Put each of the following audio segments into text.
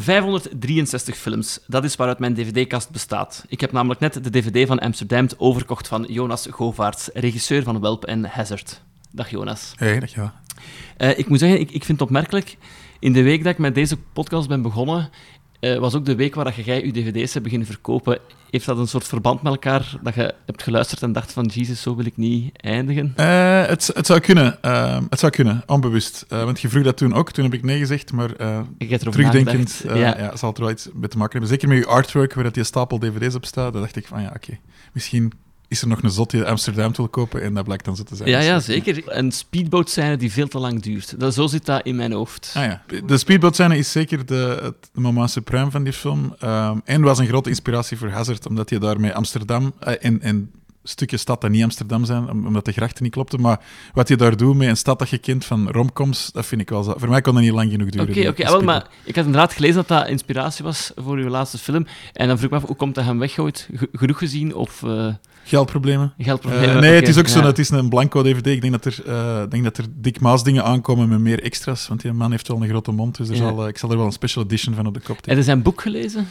563 films, dat is waaruit mijn dvd-kast bestaat. Ik heb namelijk net de dvd van Amsterdam overkocht van Jonas Govaerts, regisseur van Welp en Hazard. Dag Jonas. Hey, dag ja. Uh, ik moet zeggen, ik, ik vind het opmerkelijk. In de week dat ik met deze podcast ben begonnen, uh, was ook de week waar jij je dvd's hebt beginnen verkopen. Heeft dat een soort verband met elkaar, dat je hebt geluisterd en dacht van, Jesus, zo wil ik niet eindigen? Uh, het, het, zou kunnen, uh, het zou kunnen, onbewust. want je vroeg dat toen ook, toen heb ik nee gezegd, maar terugdenkend ja. ja. zal het er wel iets mee te maken hebben. Zeker met je artwork, waar dat die stapel dvd's op staat, dan dacht ik van, ja, oké, okay. misschien is er nog een zot die Amsterdam wil kopen en dat blijkt dan zo te zijn. Ja, ja zeker. Een speedboat scène die veel te lang duurt. Dat, zo zit dat in mijn hoofd. Ah, ja. De speedboat scène is zeker de, het moment supreme van die film. Um, en was een grote inspiratie voor Hazard, omdat je daarmee Amsterdam uh, en, en stukje stad dat niet Amsterdam zijn, omdat de grachten niet klopten. Maar wat je daar doet met een stad dat je kent van romcoms, dat vind ik wel. Voor mij kon dat niet lang genoeg duren. Oké, oké. Okay, maar ik had inderdaad gelezen dat dat inspiratie was voor uw laatste film. En dan vroeg ik me af, hoe komt dat hem weggooit? Genoeg gezien of... Uh... Geldproblemen? Geldproblemen. Uh, nee, het is ook zo. Het is een blanco DVD. Ik denk dat er, uh, denk dat er Dick Maas dingen aankomen met meer extra's. Want die man heeft wel een grote mond. Dus er zal, ik zal er wel een special edition van op de kop Heb je zijn boek gelezen?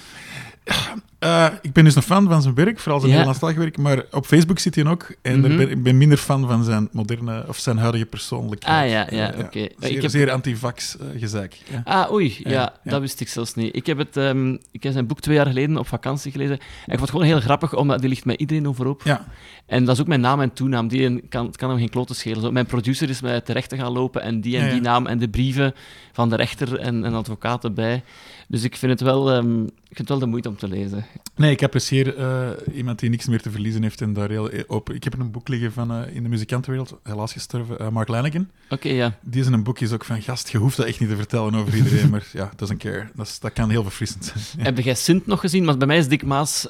Uh, ik ben dus een fan van zijn werk, vooral zijn ja. Nederlandstalig werk, maar op Facebook zit hij ook en mm -hmm. ben, ik ben minder fan van zijn moderne of zijn huidige persoonlijkheid. Ah ja, ja, uh, oké. Okay. Zeer, heb... zeer anti-vax uh, gezeik. Ja. Ah, oei, ja, ja, dat wist ik zelfs niet. Ik heb, het, um, ik heb zijn boek twee jaar geleden op vakantie gelezen en ik vond het gewoon heel grappig, omdat die ligt met iedereen overop. Ja. En dat is ook mijn naam en toenaam. Die kan, kan hem geen klote schelen. Zo, mijn producer is mij terecht te gaan lopen en die en die naam en de brieven van de rechter en, en advocaat erbij. Dus ik vind het wel, um, ik vind het wel de moeite om te lezen. Nee, ik apprecieer uh, iemand die niks meer te verliezen heeft en daar heel open... Ik heb een boek liggen van uh, in de muzikantenwereld, helaas gestorven, uh, Mark Lanigan. Oké, okay, ja. Die is in een boek is ook van, gast, je hoeft dat echt niet te vertellen over iedereen, maar ja, doesn't care. Dat, is, dat kan heel verfrissend zijn. Ja. Heb jij Sint nog gezien? Want bij mij is Dick Maas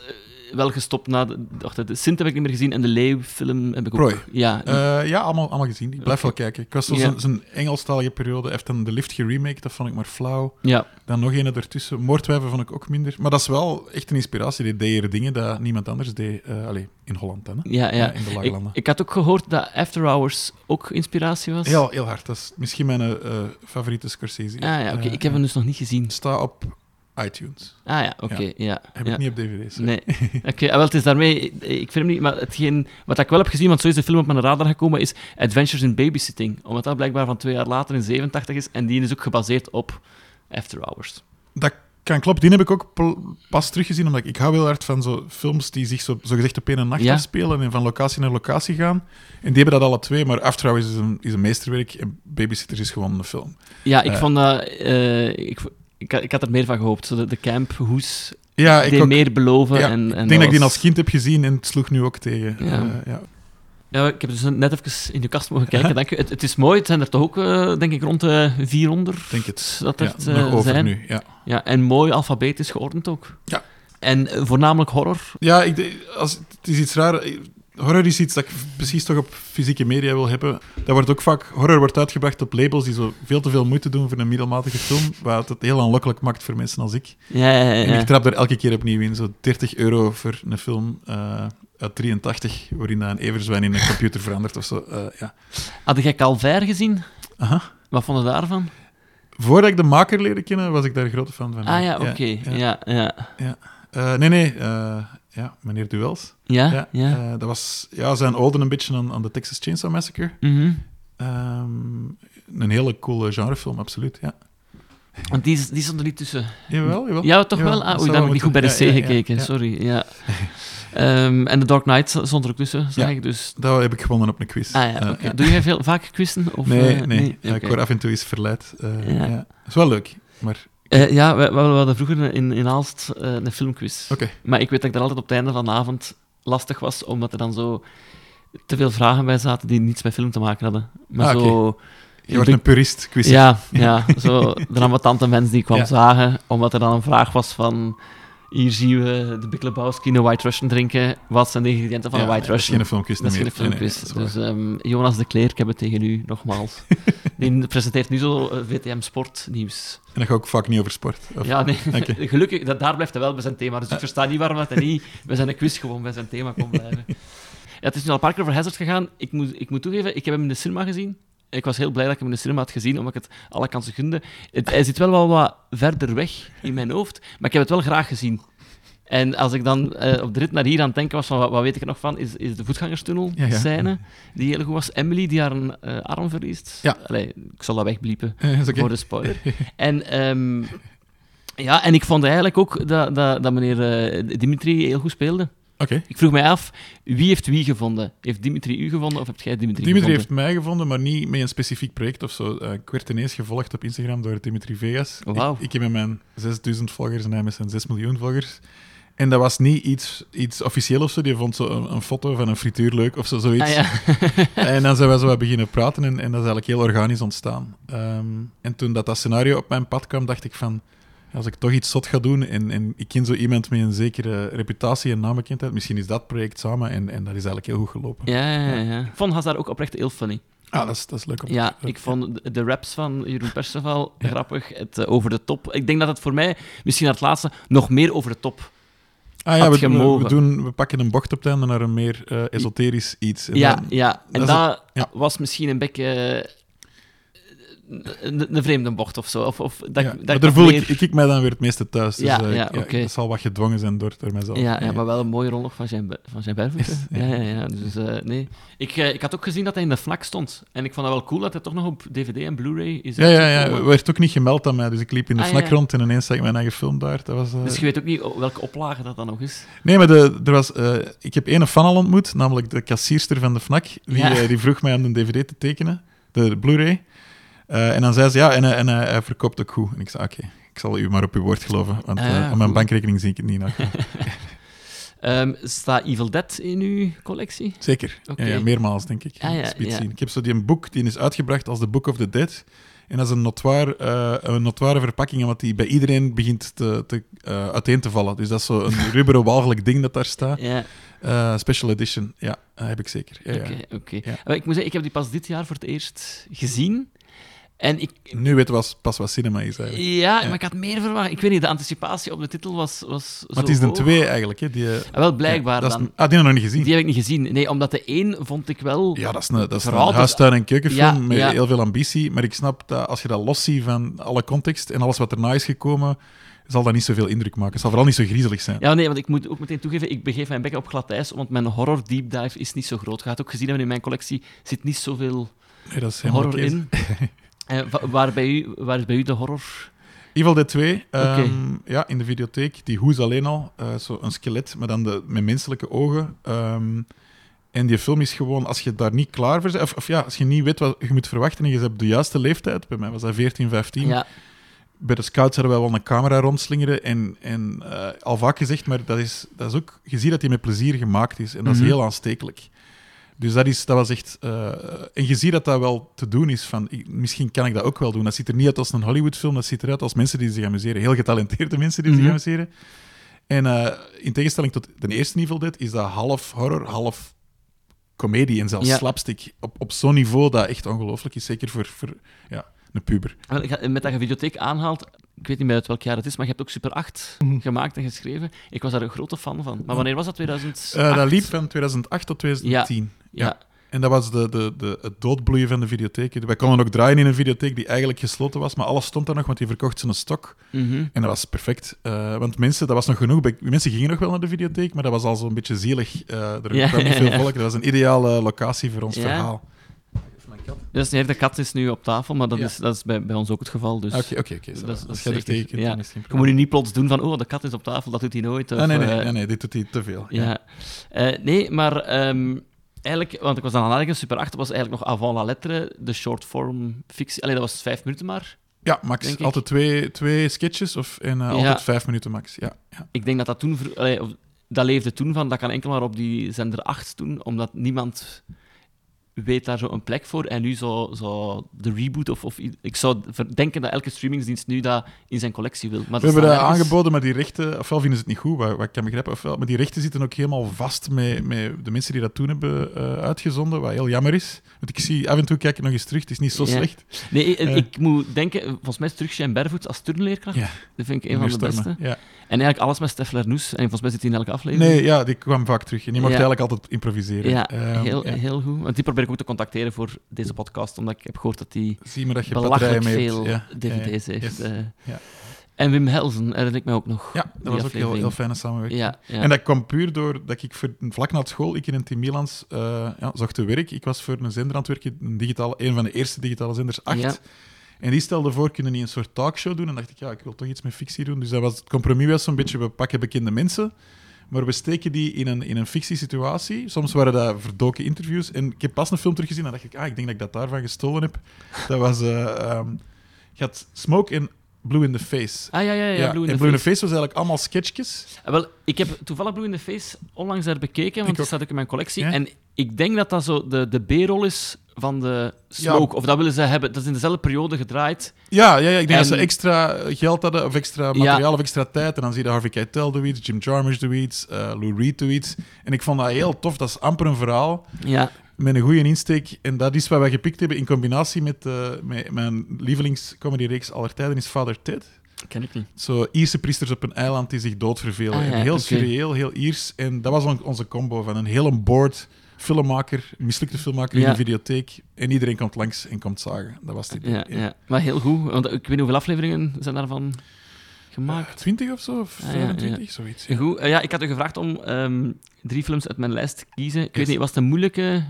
wel gestopt na... De, de, de Sint heb ik niet meer gezien en de Leeuw-film heb ik ook... Prooi. Ja, uh, ja allemaal, allemaal gezien. Ik blijf okay. wel kijken. Ik was zo ja. zijn Engelstalige periode. heeft dan de Lift geremake, dat vond ik maar flauw. Ja. Dan nog een ertussen. Moordwijven vond ik ook minder. Maar dat is wel echt een inspiratie. Die deed dingen dat niemand anders deed. Uh, allee, in Holland dan, hè? Ja, ja. in de lage landen. Ik, ik, had ook gehoord dat After Hours ook inspiratie was. Heel, heel hard. Dat is misschien mijn favoriete Scorsese. Ah ja, oké. Okay. ik heb hem dus nog niet gezien. Sta op iTunes. Ah ja, oké. Okay, ja. ja. Heb ja. ik niet op dvd's. Nee. Oké, okay, wel, het is daarmee... Ik vind hem niet... Maar hetgeen, wat ik wel heb gezien, want zo is de film op mijn radar gekomen, is Adventures in Babysitting. Omdat dat blijkbaar van twee jaar later in 87 is. En die is ook gebaseerd op After Hours. Dat kan kloppen. Die heb ik ook pas teruggezien, omdat ik, ik hou heel hard van zo films die zich zo, zo gezegd op één nacht ja. afspelen en van locatie naar locatie gaan. En die hebben dat alle twee, maar After Hours is een, is een meesterwerk en Babysitters is gewoon een film. Ja, ik uh, vond dat... Uh, ik, ik, ik had er meer van gehoopt. Zo de, de camphoes ja, ik ook, meer beloven. Ja, en, en ik denk dat, ik die als kind heb gezien en het sloeg nu ook tegen. Ja. Uh, ja. Ja, ik heb dus net even in je kast mogen kijken. Dank je. Het, het, is mooi. Het zijn er toch ook, uh, denk ik, rond de 400. Denk het. Dat er over zijn. nu, ja. ja. En mooi alfabetisch geordend ook. Ja. En voornamelijk horror. Ja, ik, als, het is iets raar. Horror is iets dat ik precies toch op fysieke media wil hebben. Dat wordt ook vaak... Horror wordt uitgebracht op labels die zo veel te veel moeite doen voor een middelmatige film, wat het heel aanlokkelijk maakt voor mensen als ik. Ja, ja, ja. En ik trap er elke keer opnieuw in. Zo 30 euro voor een film uh, uit 83, waarin een everzwijn in een computer verandert of zo. Uh, ja. Had jij Calvaire gezien? Aha. Wat vond je daarvan? Voordat ik de maker leerde kennen, was ik daar een grote fan van. Ah ja, oké. Okay. Ja, ja. ja. ja. Uh, nee, nee. Ja, meneer Duels. Ja, ja. ja. Uh, dat was ja, zijn ode een beetje aan, aan de Texas Chainsaw Massacre. -hmm. um, een hele coole genrefilm, absoluut, ja. Want die, die stond er niet tussen. Jawel, jawel. Ja, toch jawel, wel? Ah, oei, dan heb ik niet goed bij de C ja, ja, gekeken, sorry. Ja. um, en The Dark Knight stond er ook tussen, zeg ik dus. Dat heb ik gewonnen op een quiz. Ah, ja, okay. Doe jij veel, vaak quizzen? Of, nee, uh, nee. nee? Okay. ik word af en toe eens verleid. Uh, ja. Dat is wel leuk, maar... Uh, ja, we, we, hadden vroeger in, in Aalst uh, een filmquiz. Okay. Maar ik weet dat ik daar altijd op het einde van de avond lastig was, omdat er dan zo te veel vragen bij zaten die niets met film te maken hadden. Maar ah, zo... Je wordt een purist, quiz. Ja, ja, zo de ambetante mens die kwam ja. zagen, omdat er dan een vraag was van... Hier zien we de Big Lebowski een White Russian drinken. Wat zijn de ingrediënten van ja, een White nee, Russian? Dat is geen filmquiz Dat is geen filmquiz. Nee, nee, dus um, Jonas de Kleer, ik heb het tegen u, nogmaals. Die presenteert nu zo uh, VTM Sportnieuws. En dat gaat ook vaak niet over sport? Of? Ja, nee. Okay. Gelukkig, dat, daar blijft hij wel bij zijn thema. Dus ik versta niet waarom dat hij niet bij zijn quiz gewoon bij zijn thema kon blijven. Ja, het is nu al een paar keer over Hazard gegaan. Ik moet, ik moet toegeven, ik heb hem in de cinema gezien. Ik was heel blij dat ik hem in de cinema had gezien, omdat ik het alle kansen gunde. Het, hij zit wel wel wat verder weg in mijn hoofd, maar ik heb het wel graag gezien. En als ik dan eh, op de rit naar hier aan het denken was van wat, wat weet ik er nog van, is, is de voetgangerstunnel Ja, ja. scène, die heel goed was. Emily die haar een, eh, arm verliest. Ja. Allee, ik zal dat wegbliepen Eh, voor de spoiler. en, ehm, ja, en ik vond eigenlijk ook dat, dat, dat meneer Dimitri heel goed speelde. Oké. Ik vroeg mij af, wie heeft wie gevonden? Heeft Dimitri u gevonden of hebt jij Dimitri, Dimitri heeft gevonden? mij gevonden, maar niet met een specifiek project of zo. Ik werd ineens gevolgd op Instagram door Dimitri Vegas. Ik, ik heb met mijn 6000 volgers en hij met zijn 6 miljoen volgers. En dat was niet iets, iets officieel of zo. Die vond zo een, een foto van een frituur leuk of zo, zoiets. Ah, ja. En dan zijn we zo beginnen praten en, en dat is eigenlijk heel organisch ontstaan. Ehm, en toen dat, dat scenario op mijn pad kwam, dacht ik van... Als ik toch iets zot ga doen en, en ik ken zo iemand met een zekere reputatie en naambekendheid, misschien is dat project samen en, en dat is eigenlijk heel goed gelopen. Ja, ja, ja. Ik vond Hazard ook oprecht heel funny. Ah, dat is, dat is leuk te Ja, ik vond de- de raps van Jeroen Perceval grappig. Het eh, over de top. Ik denk dat het voor mij, misschien naar het laatste, nog meer over de top. Ah ja, we, we, doen, we pakken een bocht op het einde naar een meer eh, esoterisch iets. En ja, dan- ja. En dat dat, is ja. was misschien een beetje een, een vreemde bocht of zo. Of, of dat, ja, ik- dat maar ik daar voel meer- ik, ik, ik mij dan weer het meeste thuis. Dus, Ja, eh, ja, ik- oké. Dat zal wat gedwongen zijn door, mijzelf. Ja, ja, maar wel een mooie rol nog van zijn, van zijn. Yes, Ja, ja. ja. Dus, eh, nee. ik, eh, ik had ook gezien dat hij in de vlak stond. En ik vond dat wel cool dat hij toch nog op DVD en Blu-ray is Ja, ja, ja. werd ook niet gemeld aan mij, dus ik liep in de Ah, rond en ineens zag ik mijn eigen film daar. Dat was, Dus je weet ook niet welke oplage dat dan nog is. Nee, maar de, er was, ik heb één fan al ontmoet, namelijk de kassierster van de FNAC. Die, die vroeg mij om een dvd te tekenen, de Blu-ray. Eh, en dan zei ze, ja, en, hij- en hij, hij verkoopt ook goed. En ik zei, oké, ik zal u maar op uw woord geloven, want Ah, eh, op mijn bankrekening zie ik het niet nog. Staat Evil Dead in uw collectie? Zeker, Oké. ja, ja, meermaals, denk ik. Ah, ja. Ik heb zo die een boek, die is uitgebracht als The Book of the Dead. En dat is een notoire, eh, een notoire verpakking, omdat die bij iedereen begint te, te, eh, uiteen te vallen. Dus dat is zo een rubberen walgelijk ding dat daar staat. Ja, Eh, special edition, ja, dat heb ik zeker. Ja. oké, oké. Ja. Maar Ik moet zeggen, ik heb die pas dit jaar voor het eerst gezien. En ik... Nu weet je pas wat cinema is eigenlijk. Ja, Ja. maar ik had meer verwacht. Ik weet niet, de anticipatie op de titel was, was Maar het is een twee eigenlijk. Hè, die, Ah, wel, blijkbaar ja, dan. een- ah, die heb ik nog niet gezien. Die heb ik niet gezien. Nee, omdat de één vond ik wel... Ja, dat is een, dat is een huistuin- en keukenfilm Ja, met heel veel ambitie. Maar ik snap dat als je dat los ziet van alle context en alles wat erna is gekomen, zal dat niet zoveel indruk maken. Het zal vooral niet zo griezelig zijn. Ja, nee, want ik moet ook meteen toegeven, ik begeef mijn bek op glad ijs, want mijn horror deep dive is niet zo groot. Je gaat ook gezien hebben, in mijn collectie zit niet zoveel Nee, dat is helemaal horror in. Eh, wa- waar, bij u, waar is bij u de horror? Evil Dead 2, ehm, Oké. ja, in de videotheek. Die hoes alleen al, eh, zo een skelet, maar dan de, met menselijke ogen. Ehm, en die film is gewoon, als je daar niet klaar voor bent, of, of ja, als je niet weet wat je moet verwachten en je hebt de juiste leeftijd, bij mij was dat 14, 15, Ja, bij de scouts hadden wij wel een camera rondslingeren en, en eh, al vaak gezegd, maar dat is, dat is ook, je ziet dat die met plezier gemaakt is en dat Mhm. is heel aanstekelijk. Dus dat, is, dat was echt... eh, en je ziet dat dat wel te doen is. Van, ik- misschien kan ik dat ook wel doen. Dat ziet er niet uit als een Hollywoodfilm, dat ziet eruit als mensen die zich amuseren. Heel getalenteerde mensen die Mhm. zich amuseren. En eh, in tegenstelling tot de eerste Evil Dead is dat half horror, half comedie en zelfs Ja. slapstick. Op, op zo'n niveau dat echt ongelooflijk is. Zeker voor, voor ja, een puber. Met dat je videotheek aanhaalt, ik weet niet meer uit welk jaar het is, maar je hebt ook Super 8 Mhm. gemaakt en geschreven. Ik was daar een grote fan van. Maar wanneer was dat? 2008? Eh, dat liep van 2008 tot 2010. Ja, En dat was de, de, de, het doodbloeien van de videotheek. Wij konden ook draaien in een videotheek die eigenlijk gesloten was, maar alles stond daar nog, want die verkocht zijn stok. mhm. En dat was perfect. Eh, want mensen, dat was nog genoeg. bij- Mensen gingen nog wel naar de videotheek, maar dat was al zo'n beetje zielig. Eh, er Ja, kwam niet ja, veel ja. volk. Dat was een ideale locatie voor ons Ja. verhaal. Dus nee, de kat is nu op tafel, maar dat Ja. is, dat is bij, bij ons ook het geval. Dus Oké, oké, oké. zo. Dat is- er zeker, tegen kunt, ja. is je moet nu niet plots doen van, oh, de kat is op tafel, dat doet hij nooit. Of, Ah, nee, nee, eh, nee, nee, dit doet hij te veel. Ja. Eh, nee, maar ehm, eigenlijk, want ik was dan aan het Super 8 was eigenlijk nog avant la lettre, de short form fictie. Alleen dat was vijf minuten maar. Ja, max. Altijd twee, twee sketches of, en eh, Ja. altijd vijf minuten max. Ja, ja. Ik denk dat dat toen, allee, dat leefde toen van, dat kan enkel maar op die zender 8 doen, omdat niemand weet daar zo een plek voor. En nu zo, zo de reboot, of, of ik zou denken dat elke streamingsdienst nu dat in zijn collectie wil. Maar We hebben dat ergens- aangeboden, maar die rechten, ofwel vinden ze het niet goed, wat, wat ik kan begrijpen, ofwel, maar die rechten zitten ook helemaal vast met, met de mensen die dat toen hebben eh, uitgezonden, wat heel jammer is. Want ik zie af en toe kijk ik nog eens terug, het is niet zo Ja. slecht. Nee, ik, Eh. ik moet denken, volgens mij is terug Shane Barefoot als turnleerkracht. Ja. Dat vind ik een van de beste. Ja. En eigenlijk alles met Stef Lernoes. En volgens mij zit hij in elke aflevering. Nee, ja, die kwam vaak terug. En die mocht eigenlijk altijd improviseren. Ja, Ehm, heel, heel goed. Want die ik te contacteren voor deze podcast, omdat ik heb gehoord dat hij belachelijk veel. Ja, dvd's heeft. Yes. eh. Ja. En Wim Helsen herinner ik mij ook nog. Ja, dat was ook heel, heel fijne samenwerking. Ja, ja. En dat kwam puur door dat ik voor, vlak na school, ik in Team Milans, eh ja, zocht te werk. Ik was voor een zender aan het werken, een, digitaal, een van de eerste digitale zenders, 8. Ja. En die stelde voor, kunnen die een soort talkshow doen? En dacht ik, ja, ik wil toch iets met fictie doen. Dus dat was, het compromis was zo'n beetje, we pakken bekende mensen, maar we steken die in een, in een fictiesituatie. Soms waren dat verdoken interviews. En ik heb pas een film teruggezien en dacht ik, ah, ik denk dat ik dat daarvan gestolen heb. Dat was, ehm, je had Smoke en Blue in the Face. Ah ja, ja, ja, Blue in en the Blue in the Face was eigenlijk allemaal sketchjes. Ah, Wel, ik heb toevallig Blue in the Face onlangs daar bekeken, want Ik die ook. staat ook in mijn collectie. Ja? En ik denk dat dat zo de, de B-rol is van de Smoke. Of dat willen ze hebben. Dat is in dezelfde periode gedraaid. Ja, ja, ja ik denk dat En- ze extra geld hadden, of extra materiaal, of extra tijd. En dan zie je Harvey Keitel doet iets, Jim Jarmusch doet iets, eh, Lou Reed doet iets. En ik vond dat heel tof. Dat is amper een verhaal Ja, met een goede insteek. En dat is wat wij gepikt hebben in combinatie met, eh, met mijn lievelingscomedyreeks aller tijden, is Father Ted. ken ik niet. Zo Ierse priesters op een eiland die zich doodvervelen. Ah, ja, En heel oké. surreëel, heel Iers. En dat was on- onze combo van een hele board filmmaker, mislukte filmmaker in een videotheek. En iedereen komt langs en komt zagen. Dat was het idee. Ja, ja. Maar heel goed, want ik weet niet hoeveel afleveringen zijn daarvan gemaakt. 20 of zo? Of Ah, ja, 25, zoiets. ja. Goed, eh, ja, ik had u gevraagd om ehm, drie films uit mijn lijst te kiezen. Ik weet niet, was het een moeilijke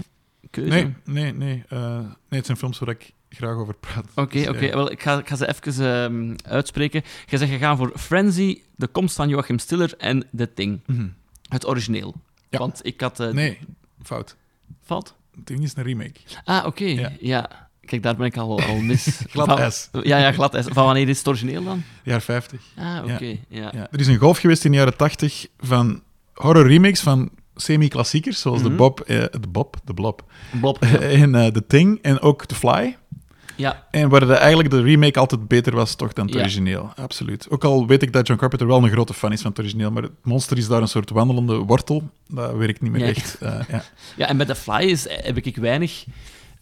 keuze? Nee, nee, nee. eh, nee, het zijn films waar ik graag over praat. Oké, Dus, oké. ja. Wel, ik ga, ik ga ze even ehm, uitspreken. Je zegt, je gaat voor Frenzy, De Komst van Joachim Stiller en The Thing. Mhm. Het origineel. Ja. Want ik had... eh, Nee, fout. Valt? Het ding is een remake. Ah, oké. Ja. Ja. Kijk, daar ben ik al, al mis. Glad S. Ja, ja, glad S. Van wanneer is het origineel dan? Jaar 50. Ah, oké. Ja. Ja. Er is een golf geweest in de jaren 80 van horror remakes van semi-klassiekers, zoals Mhm. de Bob, eh, de Bob, de Blob, Bob. en eh, The Thing en ook The Fly. Ja, En waar de, eigenlijk de remake altijd beter was toch dan het Ja. origineel. Absoluut. Ook al weet ik dat John Carpenter wel een grote fan is van het origineel, maar het monster is daar een soort wandelende wortel. Dat werkt niet meer Ja. echt. Eh, ja. ja, en bij The Fly is, heb ik weinig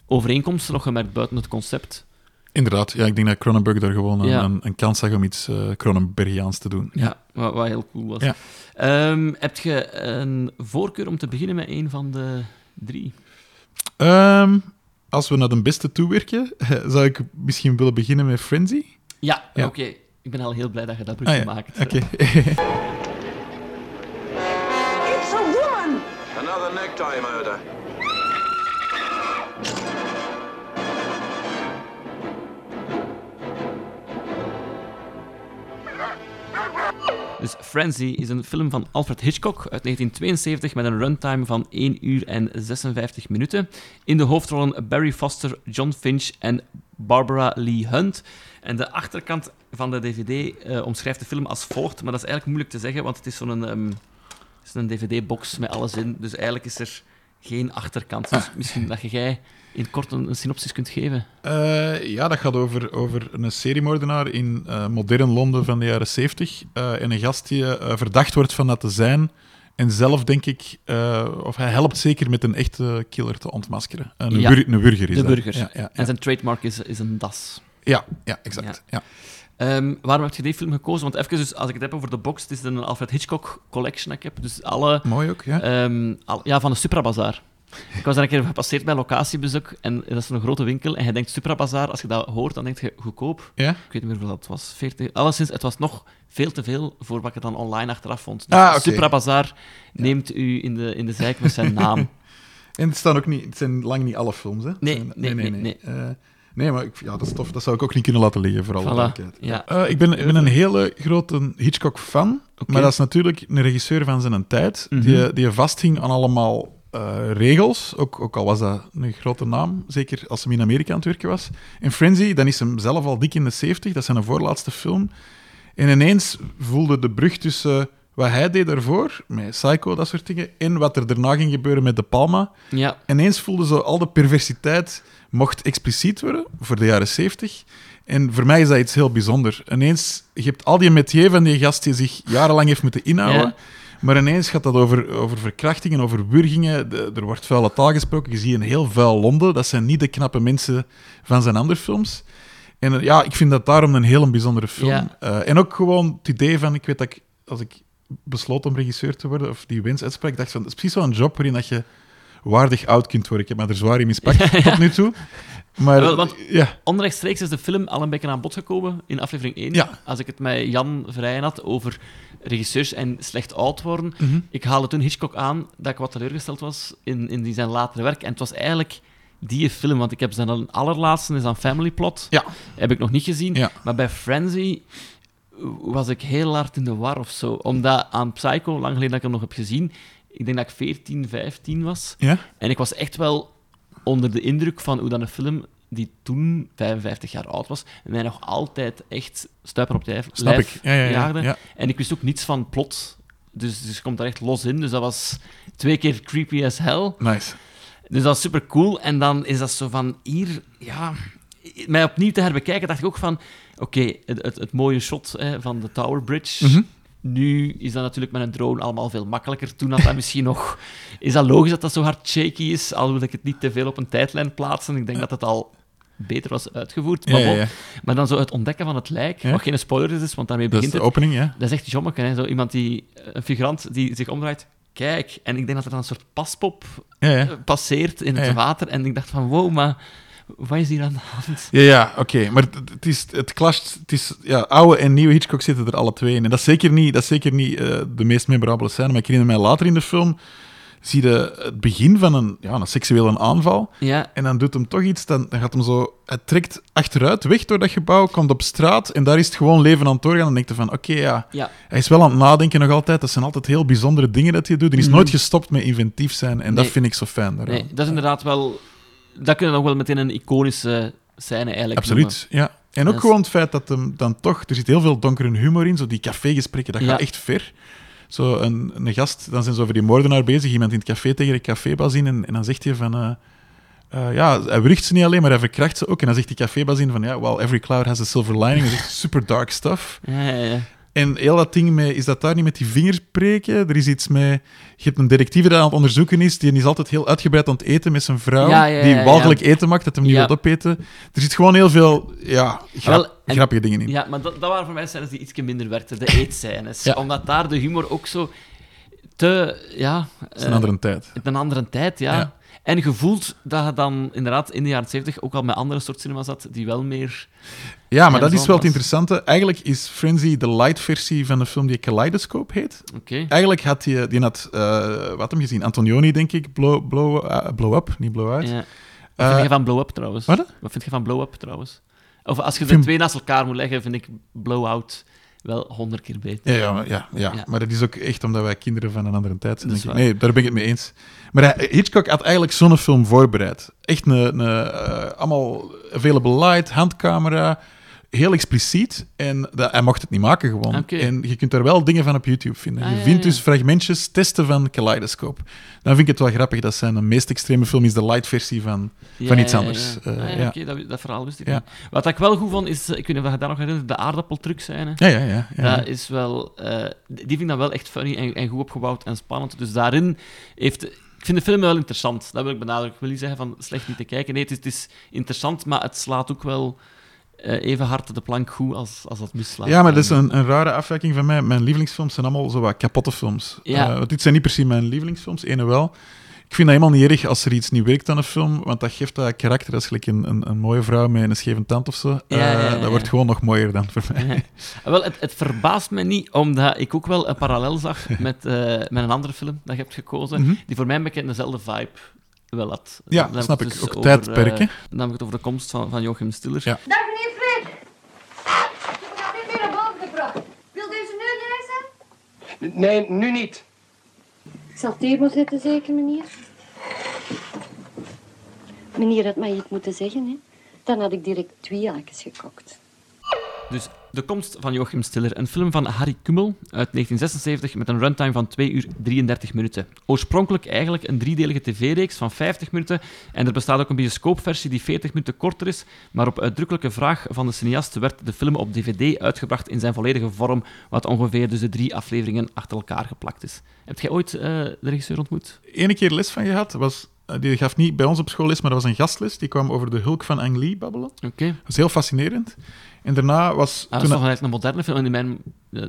overeenkomsten nog gemerkt buiten het concept. Inderdaad, ja, ik denk dat Cronenberg daar gewoon een, Ja. een, een kans zag om iets eh Cronenbergiaans te doen. Ja, wat, wat heel cool was. Ja. Ehm, heb je een voorkeur om te beginnen met een van de drie? Ehm, als we naar de beste toewerken, zou ik misschien willen beginnen met Frenzy. Ja, Ja. oké. Ik ben al heel blij dat je dat Ah, brugje ja. maakt. Oké. It's a woman! Another necktie murder. Dus Frenzy is een film van Alfred Hitchcock uit 1972 met een runtime van 1 uur en 56 minuten. In de hoofdrollen Barry Foster, John Finch en Barbara Lee Hunt. En de achterkant van de DVD eh, omschrijft de film als volgt, maar dat is eigenlijk moeilijk te zeggen, want het is zo'n ehm, is een DVD-box met alles in. Dus eigenlijk is er geen achterkant. Dus misschien dat jij in kort een, een synopsis kunt geven. Eh, ja, dat gaat over, over een seriemoordenaar in eh, modern Londen van de jaren 70. eh, en een gast die verdacht wordt van dat te zijn. En zelf denk ik, of hij helpt zeker met een echte killer te ontmaskeren. Een, Ja. bur- een burger is De dat. burger. Ja, ja, ja. En zijn trademark is, is een das. ja, ja, exact. Ja. Ehm, waarom heb je die film gekozen? Want even, dus, als ik het heb over de box, het is een Alfred Hitchcock collection dat ik heb. Dus alle, Mooi ook, ja. ehm, al- ja, van de Supra Bazaar. Ik was daar een keer gepasseerd bij locatiebezoek en dat is een grote winkel. En je denkt Supra Bazaar, als je dat hoort, dan denk je goedkoop. ja? Ik weet niet meer hoeveel dat was. 40. Alleszins, het was nog veel te veel voor wat ik dan online achteraf vond. Dus Ah, oké. Supra Bazaar neemt u in de, in de zijk met zijn naam. En het, staan ook niet, het zijn lang niet alle films, hè? Nee, zijn- nee, nee, nee. Eh, nee, maar ik, ja, dat is tof. Dat zou ik ook niet kunnen laten liggen, voor alle Voilà, duidelijkheid. ja. Eh, ik, ben, ik ben een hele grote Hitchcock-fan, maar dat is natuurlijk een regisseur van zijn tijd, Mhm. die, die vasthing aan allemaal eh, regels, ook, ook al was dat een grote naam, zeker als hij in Amerika aan het werken was. In Frenzy, dan is hem zelf al dik in de 70, dat is zijn voorlaatste film. En ineens voelde de brug tussen wat hij deed daarvoor, met Psycho, dat soort dingen, en wat er daarna ging gebeuren met De Palma, Ja, ineens voelde zo al de perversiteit mocht expliciet worden voor de jaren 70. En voor mij is dat iets heel bijzonder. Ineens, je hebt al die metier van die gast die zich jarenlang heeft moeten inhouden. Ja. Maar ineens gaat dat over, over verkrachtingen, over wurgingen. De- er wordt vuile taal gesproken. Je ziet een heel vuil Londen. Dat zijn niet de knappe mensen van zijn andere films. En eh, ja, ik vind dat daarom een heel bijzondere film. Ja. Eh, en ook gewoon het idee van, ik weet dat ik, als ik besloot om regisseur te worden, of die wens uitsprak, dacht van, het is precies zo'n job waarin dat je waardig oud kunt worden. Ik heb me er zwaar in mispakt tot nu toe. Maar want- ja, Onrechtstreeks is de film al een beetje aan bod gekomen in aflevering 1. Ja. Als ik het met Jan Vrijen had over regisseurs en slecht oud worden. Mhm. Ik haalde toen Hitchcock aan dat ik wat teleurgesteld was in, in zijn latere werk. En het was eigenlijk die film, want ik heb zijn allerlaatste, is dan Family Plot. Ja. Heb ik nog niet gezien. Ja. Maar bij Frenzy was ik heel hard in de war of zo. Omdat aan Psycho, lang geleden dat ik hem nog heb gezien, ik denk dat ik 14, 15 was. ja, En ik was echt wel onder de indruk van hoe dan een film die toen 55 jaar oud was, mij nog altijd echt stuipen op de lijf, snap lijf ik. Ja, ja, ja. En ik wist ook niets van plot. Dus, dus komt daar echt los in. Dus dat was twee keer creepy as hell. Nice. Dus dat is super cool. En dan is dat zo van hier, ja, mij opnieuw te herbekijken, dacht ik ook van, oké, het, het, het mooie shot hè, van de Tower Bridge. Mhm. Nu is dat natuurlijk met een drone allemaal veel makkelijker. Toen had dat misschien nog... Is dat logisch dat dat zo hard shaky is? Al wil ik het niet te veel op een tijdlijn plaatsen. Ik denk dat het al beter was uitgevoerd. Maar, ja, bon. ja. maar dan zo het ontdekken van het lijk, wat geen spoiler is, want daarmee Dat is begint de het. opening, ja. Dat is echt jommeke, hè? Zo iemand die... Een figurant die zich omdraait. Kijk. En ik denk dat er dan een soort paspop eh, passeert in het water. En ik dacht van, wow, maar wat is hier aan de hand? Ja, ja oké. Maar het, is, het clasht. Het is, ja, oude en nieuwe Hitchcock zitten er alle twee in. En dat is zeker niet, dat is zeker niet eh, de meest memorabele scène. Maar ik herinner mij later in de film. Zie je het begin van een, ja, een seksuele aanval. Ja, En dan doet hem toch iets. Dan, dan gaat hem zo. Hij trekt achteruit weg door dat gebouw. Komt op straat. En daar is het gewoon leven aan het doorgaan. En dan denkt hij van: oké, ja. ja. Hij is wel aan het nadenken nog altijd. Dat zijn altijd heel bijzondere dingen dat hij doet. Hij is Mhm. nooit gestopt met inventief zijn. En dat vind ik zo fijn. daaraan. Nee, dat is inderdaad wel... Dat kunnen we nog wel meteen een iconische scène eigenlijk noemen. Absoluut, ja. En ook gewoon het feit dat hem dan toch... Er zit heel veel donkere humor in, zo die cafégesprekken, dat Ja. gaat echt ver. Zo een, een gast, dan zijn ze over die moordenaar bezig, iemand in het café tegen de cafébas in, en, en dan zegt hij van... eh, eh, ja, hij wurgt ze niet alleen, maar hij verkracht ze ook. En dan zegt die cafébas in van, ja, well, every cloud has a silver lining. Dat is echt super dark stuff. Ja, ja. En heel dat ding mee, is dat daar niet met die vingers breken? Er is iets mee... Je hebt een detectieve die aan het onderzoeken is, die is altijd heel uitgebreid aan het eten met zijn vrouw, Ja, ja, ja, die walgelijk eten maakt, dat hem niet wil opeten. Er zit gewoon heel veel ja, grap- Wel, en- grappige dingen in. Ja, maar dat, dat waren voor mij scènes die iets minder werkten. De eetscènes. Omdat daar de humor ook zo te... Ja... Het is een eh, andere tijd. een andere tijd, ja. En gevoeld dat je dan inderdaad in de jaren 70 ook al met andere soort cinema zat, die wel meer... Ja, maar dat is wel het interessante. Eigenlijk is Frenzy de light versie van de film die Kaleidoscope heet. Oké. Eigenlijk had hij, die had, eh, wat hem gezien? Antonioni, denk ik, Blow, blow, eh, blow Up, niet Blow Out. Ja. Wat Eh, vind je van Blow Up trouwens? wat? Wat vind je van Blow Up trouwens? Of als je de Vind- twee naast elkaar moet leggen, vind ik Blow Out wel honderd keer beter. Ja, ja, ja, ja. Ja. maar dat is ook echt omdat wij kinderen van een andere tijd zijn. Denk ik. Nee, daar ben ik het mee eens. Maar hij- Hitchcock had eigenlijk zo'n film voorbereid. Echt een, een eh, allemaal available light, handcamera, heel expliciet. En dat, hij mocht het niet maken gewoon. En je kunt daar wel dingen van op YouTube vinden. Ah, je vindt ja. dus fragmentjes, testen van Kaleidoscope. Dan vind ik het wel grappig dat zijn meest extreme film is de light versie van... Van iets anders, Ah, ja. Oké, dat, dat verhaal wist ik Ja. niet. Wat ik wel goed vond, is... eh, Ik weet niet of je daar nog herinnert, de aardappeltruc zijn. Ja, ja, ja. ja. Dat is wel... eh, die vind ik dan wel echt funny en, en goed opgebouwd en spannend. Dus daarin heeft... Ik vind de film wel interessant. Dat wil ik benadrukken. Ik wil niet zeggen van slecht niet te kijken. Nee, het is, het is interessant, maar het slaat ook wel even hard de plank goed als, als dat mislaat. Ja, maar dat is En- een, een rare afwijking van mij. Mijn lievelingsfilms zijn allemaal zo wat kapotte films. Ja. Eh, want dit zijn niet per se mijn lievelingsfilms, ene wel. Ik vind dat helemaal niet erg als er iets niet werkt aan een film, want dat geeft dat karakter. Dat is gelijk een, een, een mooie vrouw met een scheve tand of zo. Ja, ja, ja, Eh. Dat wordt gewoon nog mooier dan voor mij. Ja. Wel, het, het verbaast me niet, omdat ik ook wel een parallel zag met, eh, met een andere film dat je hebt gekozen, Mhm. die voor mij een beetje dezelfde vibe wel had. Ja, Dan heb snap ik. dus Ook over, tijdperken. eh, dan heb ik het over de komst van, van Joachim Stiller. Ja. Dag meneer Fred. Ik heb nog niet meer naar boven gebracht. Wilt u ze nu lezen? Nee, nu niet. Ik zal maar zetten, zeker, meneer? Meneer had mij iets moeten zeggen, hè? Dan had ik direct twee haakjes gekocht. Dus De komst van Joachim Stiller, een film van Harry Kummel uit 1976 met een runtime van 2 uur 33 minuten. Oorspronkelijk eigenlijk een driedelige tv-reeks van 50 minuten en er bestaat ook een bioscoopversie die 40 minuten korter is, maar op uitdrukkelijke vraag van de cineast werd de film op dvd uitgebracht in zijn volledige vorm, wat ongeveer dus de drie afleveringen achter elkaar geplakt is. Heb jij ooit eh, de regisseur ontmoet? Ene keer les van gehad, was, eh, die gaf niet bij ons op school les, maar dat was een gastles. Die kwam over de Hulk van Ang Lee babbelen. Oké. Dat was heel fascinerend. En daarna was... Ah, dat is toen eigenlijk een moderne film. In mijn,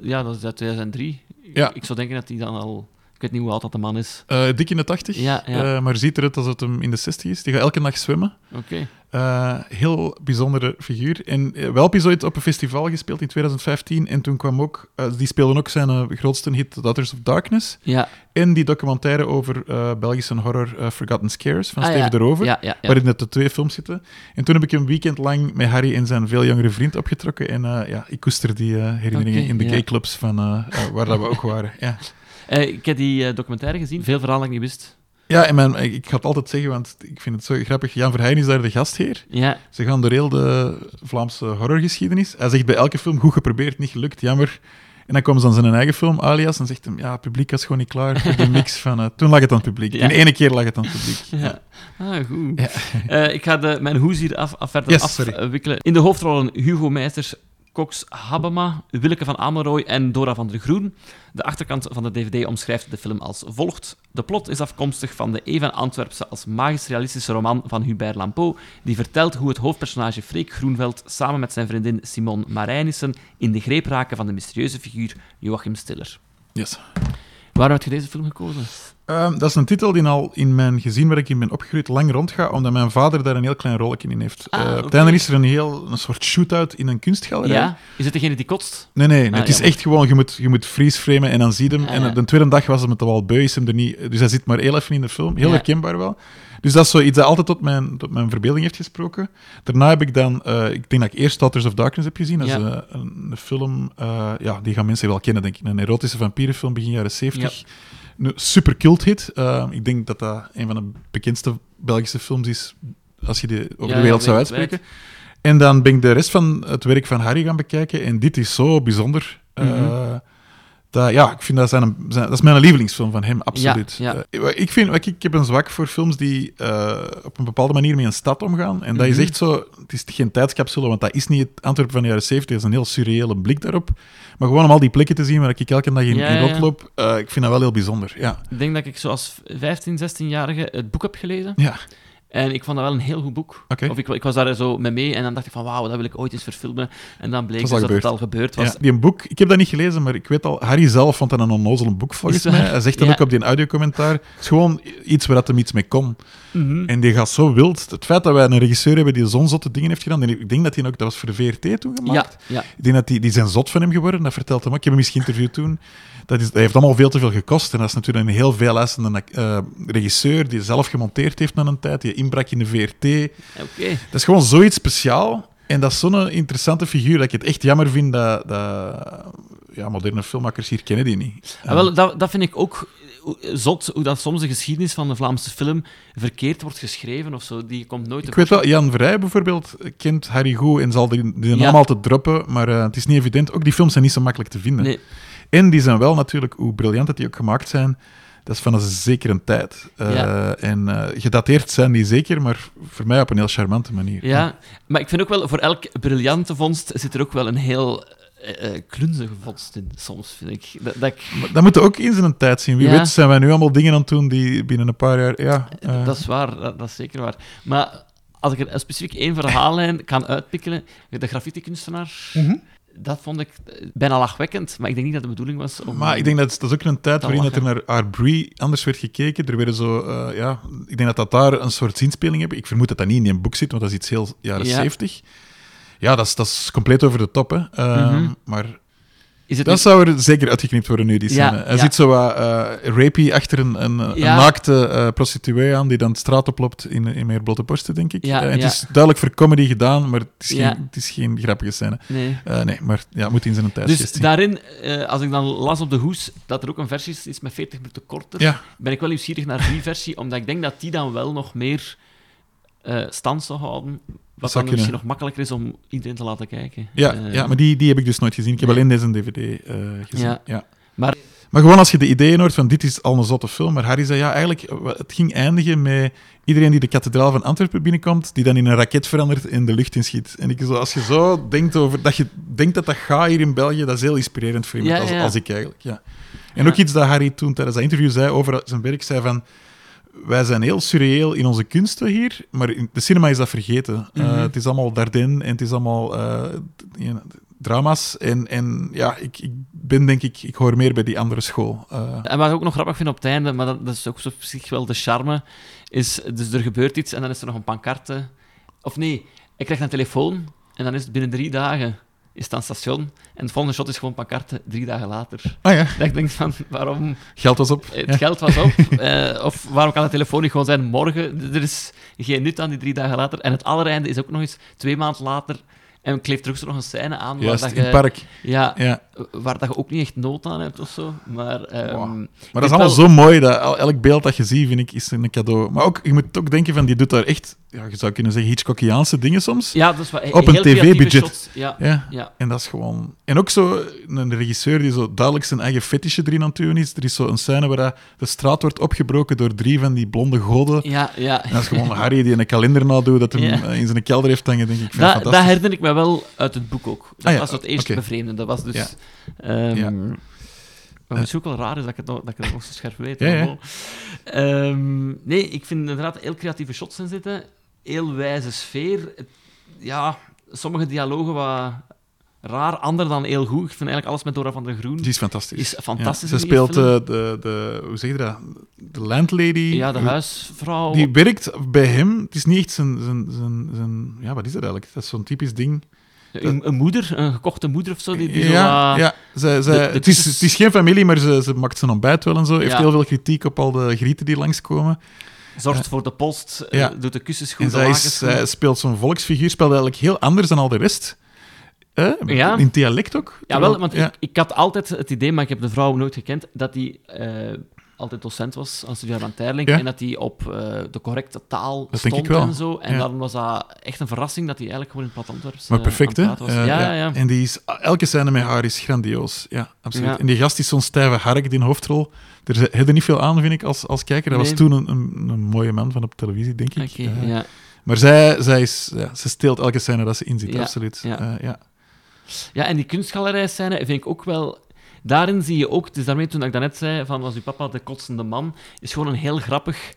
ja, dat is uit 2003. Ja. Ik zou denken dat die dan al Ik weet niet hoe oud dat de man is. Eh, dik in de 80, Ja, ja. eh, maar ziet eruit alsof het hem in de 60 is. Die gaat elke dag zwemmen. Oké. Eh, heel bijzondere figuur. En wel heb je ooit op een festival gespeeld in 2015. En toen kwam ook, die speelden ook zijn grootste hit, The Daughters of Darkness. Ja. En die documentaire over Belgische horror Forgotten Scares van Ah, Steven ja. de Rover. Waarin net de twee films zitten. En toen heb ik een weekend lang met Harry en zijn veel jongere vriend opgetrokken. En ja, ik koester die herinneringen in de gayclubs van waar dat we ook waren. Ja. Eh, ik heb die eh, documentaire gezien. Veel verhalen dat ik niet wist. Ja, en mijn, ik ga het altijd zeggen, want ik vind het zo grappig. Jan Verheyen is daar de gastheer. Ja. Ze gaan door heel de Vlaamse horrorgeschiedenis. Hij zegt bij elke film, goed geprobeerd, niet gelukt, jammer. En dan komen ze aan zijn eigen film, Alias, en zegt hij, ja, het publiek was gewoon niet klaar voor de mix van... eh, toen lag het aan het publiek. Ja. In ene keer lag het aan het publiek. Ja. Ah, goed. Ja. Ik ga de, mijn hoes hier af, af verder Yes, afwikkelen. In de hoofdrollen Hugo Meisters, Cox Habema, Willeke van Amelrooy en Dora van der Groen. De achterkant van de DVD omschrijft de film als volgt. De plot is afkomstig van de Eva Antwerpse als magisch realistische roman van Hubert Lampeau, die vertelt hoe het hoofdpersonage Freek Groenveld samen met zijn vriendin Simone Marijnissen in de greep raken van de mysterieuze figuur Joachim Stiller. Yes. Waarom heb je deze film gekozen? Ehm, dat is een titel die al in mijn gezin waar ik in ben opgegroeid lang rondgaat, omdat mijn vader daar een heel klein rolletje in heeft. Ah, Eh, het einde is er een, heel, een soort shootout in een kunstgalerij. Ja? Is het degene die kotst? Nee, nee, nee, Ah, het is jammer. echt gewoon, je moet, je moet freeze framen en dan zie je hem. Ah, en ja. de tweede dag was hem het al beu, is hem er niet... Dus hij zit maar heel even in de film. Heel Ja. herkenbaar wel. Dus dat is zoiets dat altijd tot mijn, tot mijn verbeelding heeft gesproken. Daarna heb ik dan... eh, ik denk dat ik eerst Daughters of Darkness heb gezien. Dat is Ja. eh, een, een film... eh, ja, die gaan mensen wel kennen, denk ik. Een erotische vampierenfilm begin jaren 70. Een super cult hit. Eh, ik denk dat dat een van de bekendste Belgische films is, als je die over Ja, de ja, wereld zou uitspreken. En dan ben ik de rest van het werk van Harry gaan bekijken. En dit is zo bijzonder. Eh, Mhm. Dat, ja, ik vind dat, zijn, dat is mijn lievelingsfilm van hem, absoluut. Ja, ja. Eh, ik, vind, ik, ik heb een zwak voor films die eh, op een bepaalde manier met een stad omgaan. En dat is Mhm. echt zo... Het is geen tijdscapsule, want dat is niet het Antwerpen van de jaren 70. Dat is een heel surreële blik daarop. Maar gewoon om al die plekken te zien waar ik elke dag in, Ja, in rondloop, eh, ik vind dat wel heel bijzonder. Ja. Ik denk dat ik zoals 15, 16-jarige het boek heb gelezen. Ja. En ik vond dat wel een heel goed boek. Of ik, ik was daar zo mee mee en dan dacht ik van wauw, dat wil ik ooit eens verfilmen. En dan bleek Dat dus dat het al gebeurd was. Ja, die een boek, ik heb dat niet gelezen, maar ik weet al, Harry zelf vond dat een onnozel boek volgens mij. Hij zegt dat Ja. ook op die audiocommentaar. Het is gewoon iets waar dat hem iets mee kon. Mhm. En die gaat zo wild. Het feit dat wij een regisseur hebben die zo'n zotte dingen heeft gedaan, en ik denk dat hij ook, dat was voor de VRT toen gemaakt. ja. Ik denk dat die, die zijn zot van hem geworden, dat vertelt hem ook. Ik heb hem eens geïnterviewd toen. Dat, is, dat heeft allemaal veel te veel gekost. En dat is natuurlijk een heel veelluisterende eh regisseur die zelf gemonteerd heeft na een tijd, die inbrak in de VRT. Oké. Dat is gewoon zoiets speciaal. En dat is zo'n interessante figuur dat ik het echt jammer vind dat, dat ja, moderne filmmakers hier kennen die niet. Ah, wel, dat, dat vind ik ook eh, zot, hoe dat soms de geschiedenis van de Vlaamse film verkeerd wordt geschreven of zo. Die komt nooit Ik weet wel, Jan Vrij bijvoorbeeld kent Harry goed en zal die, die zijn Ja. allemaal te droppen, maar eh, het is niet evident. Ook die films zijn niet zo makkelijk te vinden. Nee. En die zijn wel natuurlijk, hoe briljant dat die ook gemaakt zijn, dat is van een zekere tijd. Eh, Ja. En eh, gedateerd zijn die zeker, maar voor mij op een heel charmante manier. Ja, maar ik vind ook wel, voor elk briljante vondst zit er ook wel een heel eh, eh, klunzige vondst in, soms, vind ik. Dat, dat, ik dat moeten we ook in zijn tijd zien. Wie Ja. weet zijn wij nu allemaal dingen aan het doen die binnen een paar jaar... Ja, dat is waar, dat, dat is zeker waar. Maar als ik er specifiek één verhaallijn kan uitpikkelen, de graffiti-kunstenaar, Mhm. Dat vond ik eh, bijna lachwekkend, maar ik denk niet dat de bedoeling was om... Maar ik denk dat dat is ook een tijd waarin dat er naar Arbrie anders werd gekeken. Er werden zo, eh, ja, ik denk dat dat daar een soort zinspeling hebben. Ik vermoed dat dat niet in een boek zit, want dat is iets heel jaren Ja. 70. Ja, dat is, dat is compleet over de top, hè. Eh, Mhm. Maar Is het dat niet- zou er zeker uitgeknipt worden nu, die Ja, scène. Hij ja. zit zo wat rapey achter een, een, een naakte eh, prostituee aan, die dan de straat oploopt in, in meer blote borsten, denk ik. Ja, Eh, het is duidelijk voor comedy gedaan, maar het is, geen, het is geen grappige scène. Nee. Nee, maar ja, moet in zijn Dus tijdsgeest zien. daarin, als ik dan las op de hoes dat er ook een versie is, met 40 minuten korter, ben ik wel nieuwsgierig naar die versie, omdat ik denk dat die dan wel nog meer eh, stand zou houden. Wat dan misschien nog makkelijker is om iedereen te laten kijken. Ja, Eh, ja maar die, die heb ik dus nooit gezien. Ik heb nee. alleen deze DVD eh, gezien. Ja. Ja. Maar- maar gewoon als je de ideeën hoort van dit is al een zotte film, maar Harry zei ja, eigenlijk, het ging eindigen met iedereen die de kathedraal van Antwerpen binnenkomt, die dan in een raket verandert en de lucht inschiet. En ik, zo, als je zo denkt over, dat je denkt dat dat gaat hier in België, dat is heel inspirerend voor iemand Ja, als, ja. als ik eigenlijk. Ja. En ook iets dat Harry toen tijdens dat interview zei over zijn werk, zei van wij zijn heel surreëel in onze kunsten hier, maar in de cinema is dat vergeten. Eh, Mhm. het is allemaal Dardenne en het is allemaal eh, drama's. En, en ja, ik, ik ben, denk ik, ik hoor meer bij die andere school. Eh, En wat ik ook nog grappig vind op het einde, maar dat, dat is ook zo op zich wel de charme, is dus er gebeurt iets en dan is er nog een pancarte. Of nee, ik krijg een telefoon en dan is het binnen drie dagen is het aan het station en het volgende shot is gewoon pancarte drie dagen later. ah ja, Dat ik denk van, waarom... geld was op. Het Ja. geld was op. eh, of waarom kan de telefoon niet gewoon zijn morgen? Er is geen nut aan die drie dagen later. En het allereinde is ook nog eens twee maanden later en kleeft er ook nog een scène aan Juist, dat in het park. ja, Ja. Waar dat je ook niet echt nood aan hebt of zo. Maar, ehm, Wow. Maar dat is allemaal wel- zo mooi, dat el- elk beeld dat je ziet, vind ik, is een cadeau. Maar ook, je moet ook denken van, die doet daar echt, ja, je zou kunnen zeggen, Hitchcockiaanse dingen soms. Ja, dat is wat, Op een TV-budget. Ja, Ja. ja. En dat is gewoon... En ook zo een regisseur die zo duidelijk zijn eigen fetish erin aan het doen is. Er is zo een scène waar de straat wordt opgebroken door drie van die blonde goden. Ja, ja. En dat is gewoon Harry die een kalender nadoet dat hij Ja. eh, in zijn kelder heeft hangen, denk ik. Vind Dat, herinner ik me wel uit het boek ook. Dat Ah ja, was het eerste oké. bevreemden. Dat was dus... Ja. ehm, Ja. Wat misschien ook wel raar is dat ik het nog, dat ik het nog zo scherp weet. Ja, ja. maar bon. Ehm, nee, ik vind inderdaad heel creatieve shots in zitten. Heel wijze sfeer. Het- ja, sommige dialogen wat raar, ander dan heel goed. Ik vind eigenlijk alles met Dora van der Groen Die is fantastisch. is fantastisch. Ja, ze speelt film. eh, de, de... Hoe zeg je dat? De landlady. ja, de huisvrouw. Die werkt bij hem. Het is niet echt zijn... zijn, zijn, zijn ja, wat is dat eigenlijk? Dat is zo'n typisch ding. Een, een moeder, een gekochte moeder of zo. Die, die zo ja, wat- ja. Zij, zij, de het, is, het is geen familie, maar ze, ze maakt zijn ontbijt wel en zo. Heeft Ja. heel veel kritiek op al de grieten die langskomen. zorgt voor de post, eh, Ja. doet de kussens goed, En zij, is, zij speelt zo'n volksfiguur, speelt eigenlijk heel anders dan al de rest. Eh, Ja. In dialect ook. Ja, wel, want ja. Ik, ik had altijd het idee, maar ik heb de vrouw nooit gekend, dat hij eh, altijd docent was aan Studio van Terling Ja. en dat hij op eh, de correcte taal Dat stond en zo. En Ja. daarom was dat echt een verrassing dat hij eigenlijk gewoon in het plat Antwerps Maar eh, perfect, hè? Eh, was. ja, ja, ja. En die is, elke scène met haar is grandioos. Ja, absoluut. En die gast is zo'n stijve hark, die hoofdrol. Er er niet veel aan, vind ik, als, als kijker. Dat was toen een, een, een mooie man van op televisie, denk ik. Eh, ja. Maar zij, zij is, ja, ze steelt elke scène dat ze inzit, Ja, absoluut. ja. Eh, ja. ja, en die kunstgalerijscène vind ik ook wel... Daarin zie je ook, het is daarmee toen ik daarnet zei, van was uw papa de kotsende man, is gewoon een heel grappig...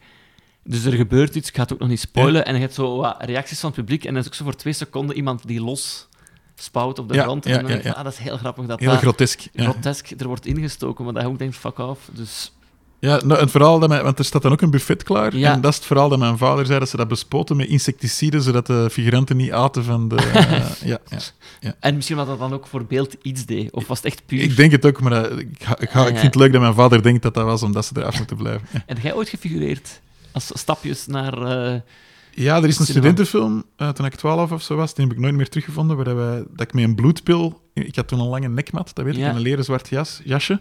Dus er gebeurt iets, ik ga het ook nog niet spoilen, en je hebt zo wat reacties van het publiek, en dan is ook zo voor twee seconden iemand die los spouwt op de grond. ja, en dan denk je, ja. ah, dat is heel grappig dat Heel dat grotesk. Ja. grotesk er wordt ingestoken, maar dat je ook denkt, fuck off. Dus Ja, nou, het verhaal dat mijn, want er staat dan ook een buffet klaar. Ja. En dat is het verhaal dat mijn vader zei, dat ze dat bespoten met insecticiden, zodat de figuranten niet aten van de... eh, ja, ja. En misschien wat dat dan ook voor beeld iets deed. Of was het echt puur? Ik denk het ook, maar eh, ik, ga, ik, ga- ik Ja. vind het leuk dat mijn vader denkt dat dat was, omdat ze eraf moeten blijven. Ja. En jij ooit gefigureerd? Als stapjes naar... eh, Ja, er is een studentenfilm, toen ik 12 of zo was, die heb ik nooit meer teruggevonden, waar wij, dat ik met een bloedpil... Ik had toen een lange nekmat, dat weet ik, Ja. en een leren zwart jas, jasje.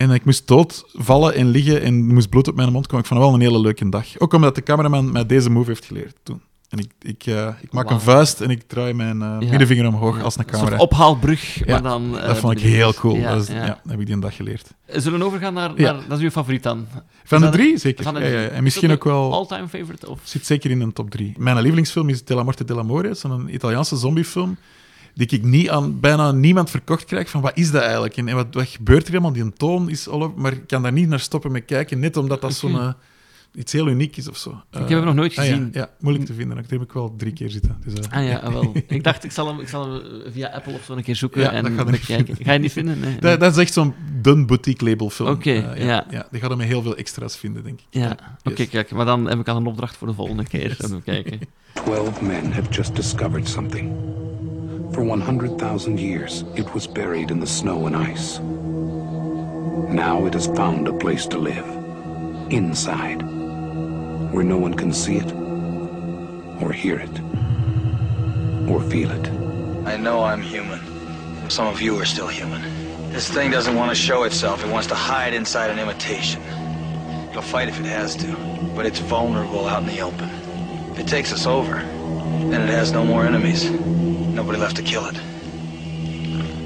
En ik moest doodvallen en liggen en moest bloed op mijn mond komen. Ik vond wel een hele leuke dag. Ook omdat de cameraman mij deze move heeft geleerd toen. En ik, ik, eh, ik maak een vuist en ik draai mijn eh, Ja. middenvinger omhoog ja, als een soort camera. ophaalbrug, Ja, maar dan... eh, dat vond ik heel cool. Ja, dat, is, heb ik die een dag geleerd. Zullen we overgaan naar, naar... Dat is uw favoriet dan? Van de drie, zeker. Van de drie. En Is misschien ook wel... All-time favorite? Of... Zit zeker in een top drie. Mijn lievelingsfilm is Della Morte dell'Amore. Het is een Italiaanse zombiefilm die ik niet aan bijna niemand verkocht krijg van wat is dat eigenlijk en, en wat, wat gebeurt er helemaal? Die toon is all over, maar ik kan daar niet naar stoppen met kijken, net omdat dat zo'n... eh, iets heel uniek is of zo. heb hem nog nooit ah, ja, gezien. Ja, moeilijk te vinden. Dat heb ik wel drie keer zitten. Dus, eh, Ah ja, wel. Ik dacht, ik zal hem, ik zal hem eh, via Apple of zo een keer zoeken Ja, en dat niet bekijken. Ga je niet vinden? Nee. dat, dat is echt zo'n dun boutique label film. Oké, Eh, ja. ja. Die gaat er met heel veel extra's vinden, denk ik. Ja, oké, Yes. kijk. Maar dan heb ik al een opdracht voor de volgende keer. Even kijken. Twelve men have just discovered something. For 100,000 years, it was buried in the snow and ice. Now it has found a place to live. Inside. Where no one can see it, or hear it, or feel it. I know I'm human. Some of you are still human. This thing doesn't want to show itself. It wants to hide inside an imitation. It'll fight if it has to, but it's vulnerable out in the open. If it takes us over, then it has no more enemies. Nobody left to kill it.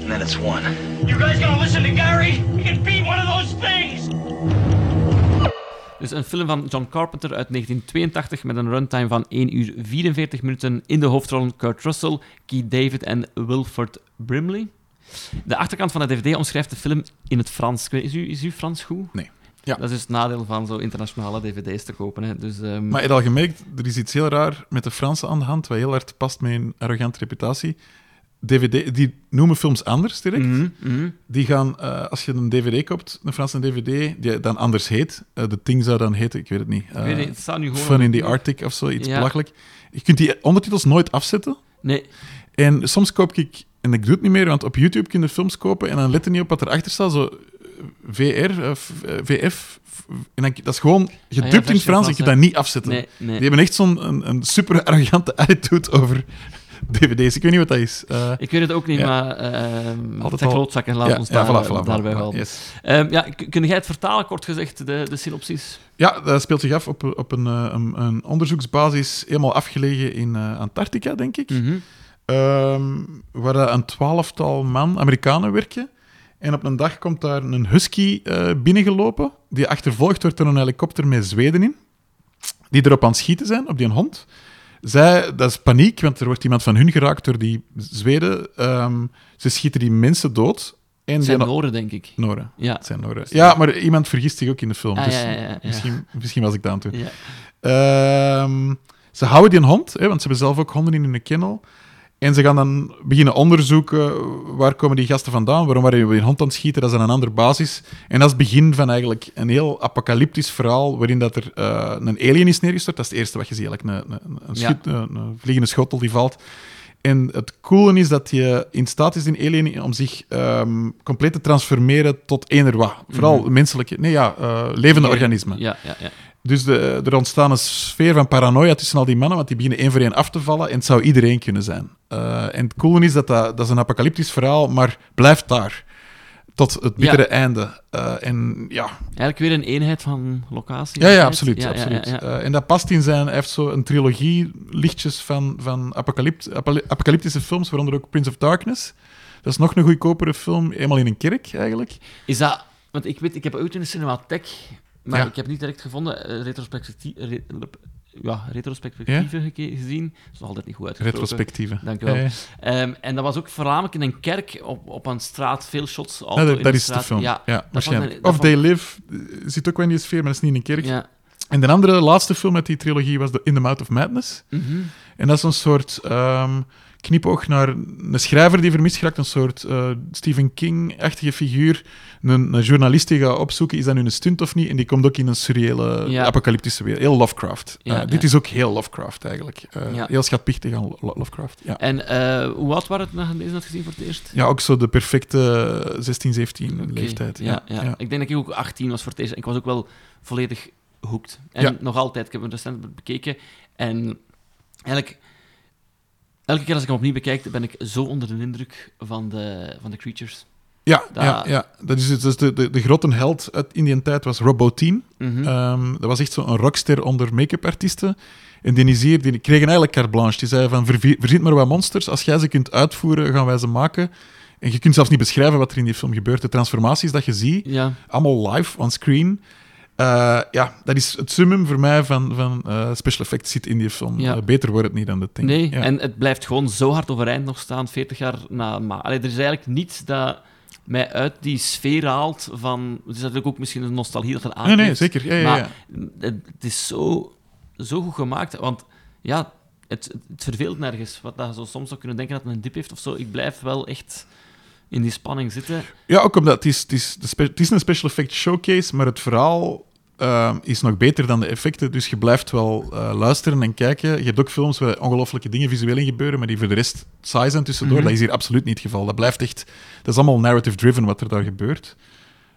And then it's won. You guys gonna listen to Gary? He can be one of those things! Dus een film van John Carpenter uit 1982 met een runtime van 1 uur 44 minuten. In de hoofdrollen Kurt Russell, Keith David en Wilford Brimley. De achterkant van de DVD omschrijft de film in het Frans. Is u, is u Frans goed? Nee. Ja. Dat is dus het nadeel van zo internationale dvd's te kopen. Hè. Dus, ehm, Maar heb je al gemerkt, er is iets heel raar met de Fransen aan de hand, wat heel hard past met een arrogante reputatie. DVD, die noemen films anders direct. Mhm, mhm. Die gaan, eh, als je een DVD koopt, een Franse DVD, die dan anders heet. eh The Thing zou dan heten, ik weet het niet. Weet niet, het staat nu. Fun in the Arctic of zo, iets Ja. belachelijk. Je kunt die ondertitels nooit afzetten. Nee, En soms koop ik, en ik doe het niet meer, want op YouTube kun je films kopen en dan let je niet op wat erachter staat, zo VR, eh, eh, VF. En dan, dat is gewoon gedubt in het Frans, Frans, je dat niet afzetten. nee, nee. Die hebben echt zo'n een, een super arrogante attitude over DVD's. Ik weet niet wat dat is. Eh, Ik weet het ook niet, Ja. maar... ehm Altijd klootzakken laten ja, ons daar, voilà, daarbij houden. yes. Ehm, ja, kun jij het vertalen, kort gezegd, de, de synopsis? Ja, dat speelt zich af op, op een, eh, een, een onderzoeksbasis helemaal afgelegen in eh, Antarctica, denk ik. Mhm. Ehm, waar een twaalftal man, Amerikanen, werken. En op een dag komt daar een husky eh, binnengelopen, die achtervolgd wordt door een helikopter met Zweden in, die erop aan het schieten zijn, op die hond. Zij, dat is paniek, want er wordt iemand van hun geraakt door die Zweden. Ehm, ze schieten die mensen dood. En die zijn Noren, denk ik. Noren. Ja. Het zijn Noren. Ja, maar iemand vergist zich ook in de film. Ah, dus ja, ja, ja, ja. Misschien, misschien was ik daar aan toe. Ehm, ze houden die een hond, hè, want ze hebben zelf ook honden in hun kennel. En ze gaan dan beginnen onderzoeken waar komen die gasten vandaan, waarom waren we die hond aan het schieten, dat is aan een andere basis. En dat is het begin van eigenlijk een heel apocalyptisch verhaal waarin dat er eh, een alien is neergestort. Dat is het eerste wat je ziet, eigenlijk een, een, een, Ja. een, een vliegende schotel die valt. En het coole is dat je in staat is, die alien, om zich ehm, compleet te transformeren tot eender wat. Vooral menselijke, nee ja, eh, levende organismen. Ja, ja, ja. Dus de, er ontstaat een sfeer van paranoia tussen al die mannen, want die beginnen één voor één af te vallen en het zou iedereen kunnen zijn. Eh, en het coole is dat, dat dat is een apocalyptisch verhaal, maar blijft daar. Tot het bittere Ja. einde. Eh, en ja, Eigenlijk weer een eenheid van locatie. ja, ja, absoluut. Ja, absoluut. Eh, en dat past in zijn... Hij heeft zo een trilogie lichtjes van, van apocalypt, apocalyptische films, waaronder ook Prince of Darkness. Dat is nog een goedkopere film, eenmaal in een kerk eigenlijk. Is dat... Want ik weet, ik heb ooit in de cinematheek, maar Ja. ik heb niet direct gevonden, eh, retrospectie- re- ja, retrospectieven geke- gezien. Dat is nog altijd niet goed uitgesproken. Retrospectieve. Dank u wel. Ehm, en dat was ook voornamelijk in een kerk op, op een straat, veel shots. Ja, dat, in dat de is de film. Ja, waarschijnlijk. of They Live eh, zit ook wel in die sfeer, maar dat is niet in een kerk. Ja. En de andere, laatste film uit die trilogie was de In the Mouth of Madness. Mhm. En dat is een soort ehm, knipoog naar een schrijver die vermist geraakt, een soort eh, Stephen King-achtige figuur. Een, een journalist die gaat opzoeken, is dat nu een stunt of niet? En die komt ook in een surreële, Ja. apocalyptische wereld. Heel Lovecraft. Ja, Eh, dit is ook heel Lovecraft, eigenlijk. Eh. Heel schatpichtig aan Lo- Lovecraft. Ja. En hoe oud waren het dat je deze had gezien voor het eerst? ja, ook zo de perfecte 16, 17 Oké, leeftijd. Ja. Ik denk dat ik ook 18 was voor het eerst. Ik was ook wel volledig hooked. En nog altijd. Ik heb hem recent bekeken. En eigenlijk, elke keer als ik hem opnieuw bekijk, ben ik zo onder de indruk van de, van de creatures. Ja, Dat- ja, ja. Dat is, dus de, de, de grote held uit, in die tijd was Robotine. Mhm. Ehm, dat was echt zo'n rockster onder make-up artiesten. En die is hier, die kregen eigenlijk carte blanche. Die zei van, "Vervi- verzin maar wat monsters. Als jij ze kunt uitvoeren, gaan wij ze maken. En je kunt zelfs niet beschrijven wat er in die film gebeurt. De transformaties dat je ziet, ja. allemaal live, on screen. Eh, ja, dat is het summum voor mij van, van eh, special effects zit in die film. Ja. Eh, beter wordt het niet dan dat ding. Nee, Ja. en het blijft gewoon zo hard overeind nog staan, 40 jaar na. Maar allee, er is eigenlijk niets dat mij uit die sfeer haalt van... Het is natuurlijk ook misschien een nostalgie dat er aan Nee, nee, zeker. Ja, maar het is zo, zo goed gemaakt. Want ja, het, het verveelt nergens. Wat dat je zo soms zou kunnen denken dat het een dip heeft of zo. Ik blijf wel echt in die spanning zitten. Ja, ook omdat het is, het is, het is een special effect showcase, maar het verhaal ehm, is nog beter dan de effecten. Dus je blijft wel eh, luisteren en kijken. Je hebt ook films waar ongelooflijke dingen visueel in gebeuren, maar die voor de rest saai zijn tussendoor. Mhm. Dat is hier absoluut niet het geval. Dat blijft echt... Dat is allemaal narrative-driven wat er daar gebeurt.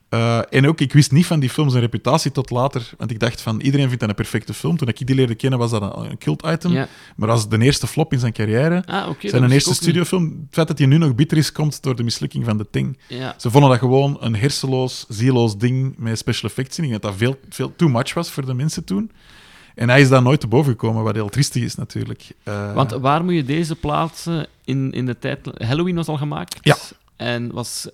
Eh, en ook, ik wist niet van die film zijn reputatie tot later, want ik dacht van, iedereen vindt dat een perfecte film. Toen ik die leerde kennen, was dat een, een cult-item. Ja. Maar als de eerste flop in zijn carrière, Ah, zijn wist eerste niet. studiofilm, het feit dat hij nu nog bitter is, komt door de mislukking van The Thing. Ja. Ze vonden dat gewoon een hersenloos, zieloos ding met special effects in. Ik denk dat dat veel, veel too much was voor de mensen toen. En hij is daar nooit te boven gekomen, wat heel triestig is natuurlijk. Eh, Want waar moet je deze plaatsen in, in de tijd... Halloween was al gemaakt. Ja. En was...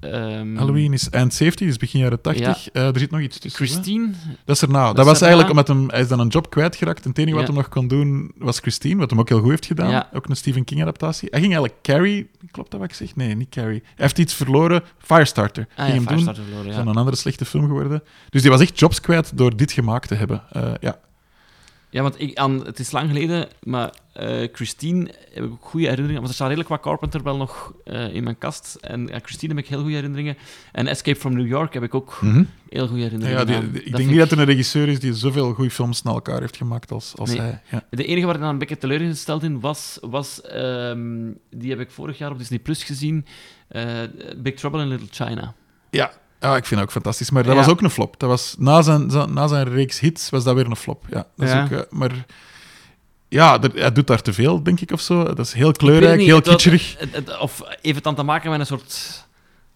ehm, Halloween is eind 70, dus begin jaren 80. Eh, er zit nog iets tussen. hè? Christine. Dat is erna. Dat, is was eigenlijk omdat hem, hij is dan een job kwijtgeraakt. En het enige wat hij nog kon doen was Christine, wat hem ook heel goed heeft gedaan. Ja. Ook een Stephen King-adaptatie. Hij ging eigenlijk Carrie... Klopt dat wat ik zeg? Nee, niet Carrie. Hij heeft iets verloren. Firestarter. Ah, ging hem doen. Firestarter verloren, Dat is dan een andere slechte film geworden. Dus die was echt jobs kwijt door dit gemaakt te hebben. Eh, ja. Ja, want ik, aan, het is lang geleden, maar eh, Christine heb ik ook goede herinneringen. Want er staat redelijk wat Carpenter wel nog eh, in mijn kast. En aan Christine heb ik heel goede herinneringen. En Escape from New York heb ik ook Mhm. heel goede Ja, herinneringen die- die- ik Dat denk niet dat er een regisseur is die zoveel goede films na elkaar heeft gemaakt als, als Nee. hij. Ja. De enige waar ik dan een beetje teleurgesteld in was, was ehm, die heb ik vorig jaar op Disney Plus gezien, eh, Big Trouble in Little China. Ja. Ja, ik vind dat ook fantastisch. Maar dat Ja. was ook een flop. Dat was, na, zijn, na zijn reeks hits was dat weer een flop. Ja, dat is ook, eh, maar ja, er- hij doet daar te veel, denk ik, of zo. Dat is heel kleurrijk, het heel het kitscherig. het- het- Of heeft het dan te maken met een soort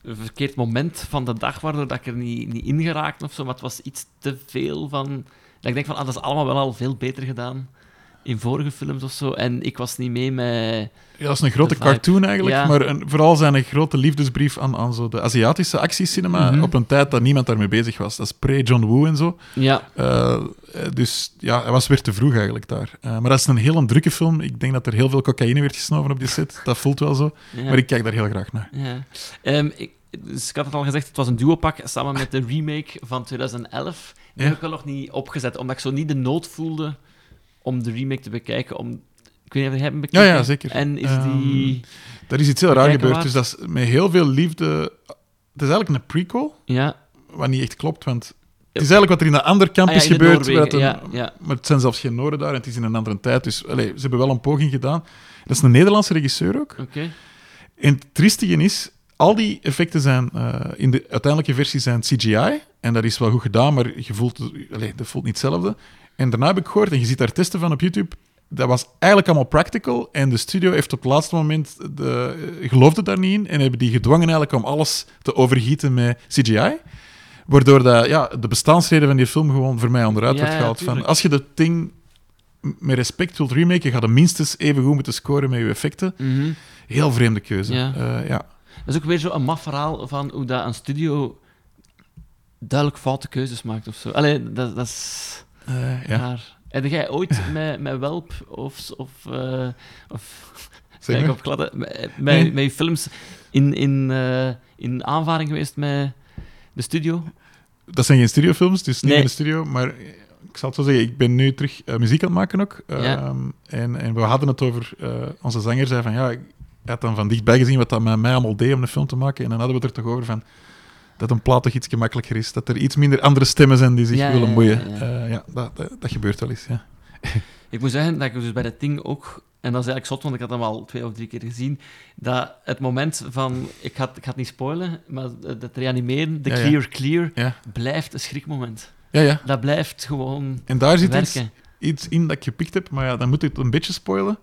verkeerd moment van de dag, waardoor dat ik er niet, niet in geraakt of zo, maar het was iets te veel van... Dat ik denk van, ah, dat is allemaal wel al veel beter gedaan in vorige films of zo, en ik was niet mee met... Ja, dat is een grote cartoon eigenlijk, Ja. maar een, vooral zijn een grote liefdesbrief aan, aan zo de Aziatische actiecinema Mhm. op een tijd dat niemand daarmee bezig was. Dat is pre-John Woo en zo. Ja, Eh, eh, dus ja, hij was weer te vroeg eigenlijk daar. Eh, maar dat is een heel drukke film. Ik denk dat er heel veel cocaïne werd gesnoven op die set. Dat voelt wel zo. ja. Maar ik kijk daar heel graag naar. Ja. Ehm, ik, dus ik had het al gezegd, het was een duopak samen met de remake van 2011. Die heb ik wel nog niet opgezet, omdat ik zo niet de nood voelde om de remake te bekijken. Om, ik weet niet of jij hem Ja, bekeken ja, zeker. En is Ehm, die... Er is iets heel raar gebeurd. Dus dat is met heel veel liefde... Het is eigenlijk een prequel, Ja, wat niet echt klopt, want... Het is eigenlijk wat er in een ander kamp Ah ja, is de gebeurd. een- ja, ja. Maar het zijn zelfs geen Noorden daar en het is in een andere tijd. Dus allee, ze hebben wel een poging gedaan. Dat is een Nederlandse regisseur ook. oké. En het triestige is, al die effecten zijn eh, in de uiteindelijke versie zijn CGI. En dat is wel goed gedaan, maar je voelt, allee, dat voelt niet hetzelfde. En daarna heb ik gehoord, en je ziet daar testen van op YouTube, dat was eigenlijk allemaal practical. En de studio heeft op het laatste moment, de, eh, geloofde daar niet in, en hebben die gedwongen eigenlijk om alles te overgieten met CGI. Waardoor dat, ja, de bestaansreden van die film gewoon voor mij onderuit Ja, werd ja, gehaald. Van, als je dat ding met respect wilt remaken, ga je minstens even goed moeten scoren met je effecten. Mhm. Heel vreemde keuze. Ja. Eh, ja. Dat is ook weer zo'n maf verhaal van hoe dat een studio duidelijk foute keuzes maakt of zo. Allee, dat, dat is Eh, ja. Heb jij ooit met, met Welp of... of, eh, of Zeg Kijk op gladde, met, met, films in, in, eh, in aanvaring geweest met de studio? Dat zijn geen studiofilms, dus niet Nee. in de studio. Maar ik zal het zo zeggen, ik ben nu terug muziek aan het maken ook. Ja. Ehm, en, en we hadden het over... onze zanger zei van, ja, hij had dan van dichtbij gezien wat dat met mij allemaal deed om een film te maken. En dan hadden we het er toch over van dat een plaat toch iets gemakkelijker is. Dat er iets minder andere stemmen zijn die zich Ja, willen boeien. ja, Ja, ja. ja dat, dat, dat gebeurt wel eens, ja. Ik moet zeggen dat ik dus bij dat ding ook... En dat is eigenlijk zot, want ik had hem al twee of drie keer gezien. Dat het moment van... Ik ga, het- ik ga het niet spoilen, maar het reanimeren, de Ja, ja. clear clear, Ja, blijft een schrikmoment. ja. ja. Dat blijft gewoon En daar zit iets, werken. iets in dat ik gepikt heb, maar ja, dan moet ik het een beetje spoilen.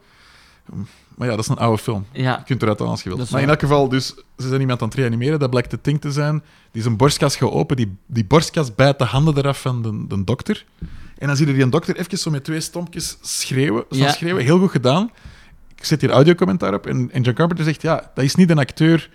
Maar ja, dat is een oude film. Ja, Je kunt eruit aan als je wilt. is Maar in elk geval, dus, ze zijn iemand aan het reanimeren. Dat blijkt de ting te zijn. Die zijn borstkas geopend. Die, die borstkas bijt de handen eraf van de, de dokter. En dan zie je die een dokter even zo met twee stompjes schreeuwen. Zo Ja. schreeuwen. Heel goed gedaan. Ik zet hier audiocommentaar op. En, en John Carpenter zegt, ja, dat is niet een acteur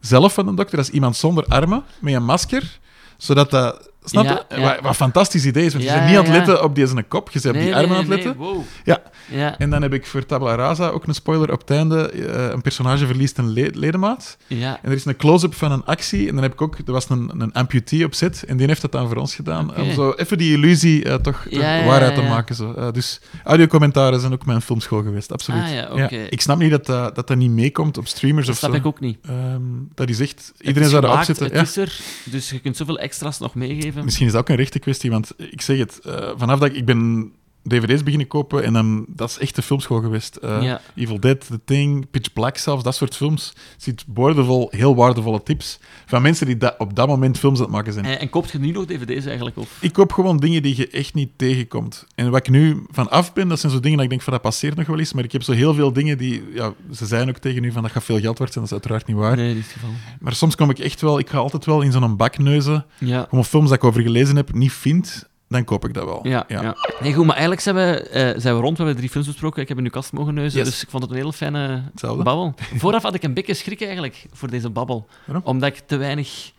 zelf van de dokter. Dat is iemand zonder armen, met een masker. Zodat dat... Snap je? Ja, ja. Wat, wat een fantastisch idee is. Want je bent niet aan het letten op die zijn kop. Je bent op die armen aan het letten. wow. Ja. Ja, En dan heb ik voor Tabla Rasa ook een spoiler op het einde. Eh, een personage verliest een le- ledemaat. ja. En er is een close-up van een actie. En dan heb ik ook... Er was een, een amputee op set. En die heeft dat dan voor ons gedaan. Om zo even die illusie eh, toch, Ja, waarheid te maken. Zo. Eh, dus audiocommentaren zijn ook mijn filmschool geweest. Absoluut. Ah. Ik snap niet dat dat, dat, dat niet meekomt op streamers Dat of snap zo. ik ook niet. Ehm, dat is echt... Het Iedereen is zou erop zitten. Het is er, dus je kunt zoveel extra's nog meegeven. Misschien is dat ook een rechte kwestie, want ik zeg het, vanaf dat ik, ik ben dvd's beginnen kopen en dan, dat is echt de filmschool geweest. Eh, Ja. Evil Dead, The Thing, Pitch Black zelfs, dat soort films. Ziet waardevol, heel waardevolle tips van mensen die op dat moment films aan het maken zijn. En, en koopt je nu nog dvd's eigenlijk? Of? Ik koop gewoon dingen die je echt niet tegenkomt. En wat ik nu van af ben, dat zijn zo dingen dat ik denk van dat passeert nog wel eens, maar ik heb zo heel veel dingen die, ja, ze zijn ook tegen u van dat gaat veel geld worden, en dat is uiteraard niet waar. Nee, in dit geval. Maar soms kom ik echt wel, ik ga altijd wel in zo'n bak neuzen, Ja. gewoon films dat ik over gelezen heb, niet vind, dan koop ik dat wel. Ja, ja. Nee, goed, maar eigenlijk zijn we, eh, zijn we rond. We hebben drie films besproken. Ik heb in uw kast mogen neuzen, Yes. dus ik vond het een heel fijne Hetzelfde. babbel. Vooraf had ik een beetje schrik eigenlijk voor deze babbel. Waarom? Omdat ik te weinig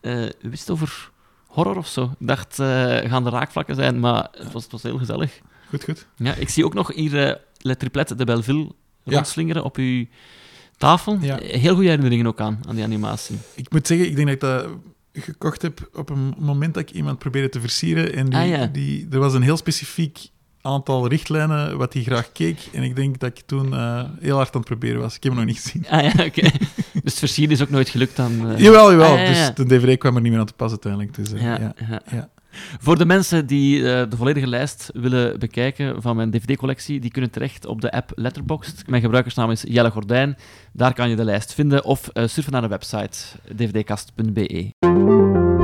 eh, wist over horror of zo. Ik dacht, eh, gaan de raakvlakken zijn, maar het was, het was heel gezellig. Goed, goed. Ja, ik zie ook nog hier Le Triplette de Belleville Ja. rondslingeren op uw tafel. Ja. Heel goede herinneringen ook aan, aan die animatie. Ik moet zeggen, ik denk dat ik dat gekocht heb op een moment dat ik iemand probeerde te versieren. En die, Ah, ja. die, er was een heel specifiek aantal richtlijnen wat hij graag keek. En ik denk dat ik toen eh, heel hard aan het proberen was. Ik heb hem nog niet gezien. Ah ja, oké. dus het versieren is ook nooit gelukt dan? eh. Jawel, jawel. Ah, ja, ja. Dus de DVD kwam er niet meer aan te pas uiteindelijk. Dus, eh, Ja, ja. Voor de mensen die eh, de volledige lijst willen bekijken van mijn DVD-collectie, die kunnen terecht op de app Letterboxd. Mijn gebruikersnaam is Jelle Gordijn. Daar kan je de lijst vinden of eh, surfen naar de website dvdkast.be.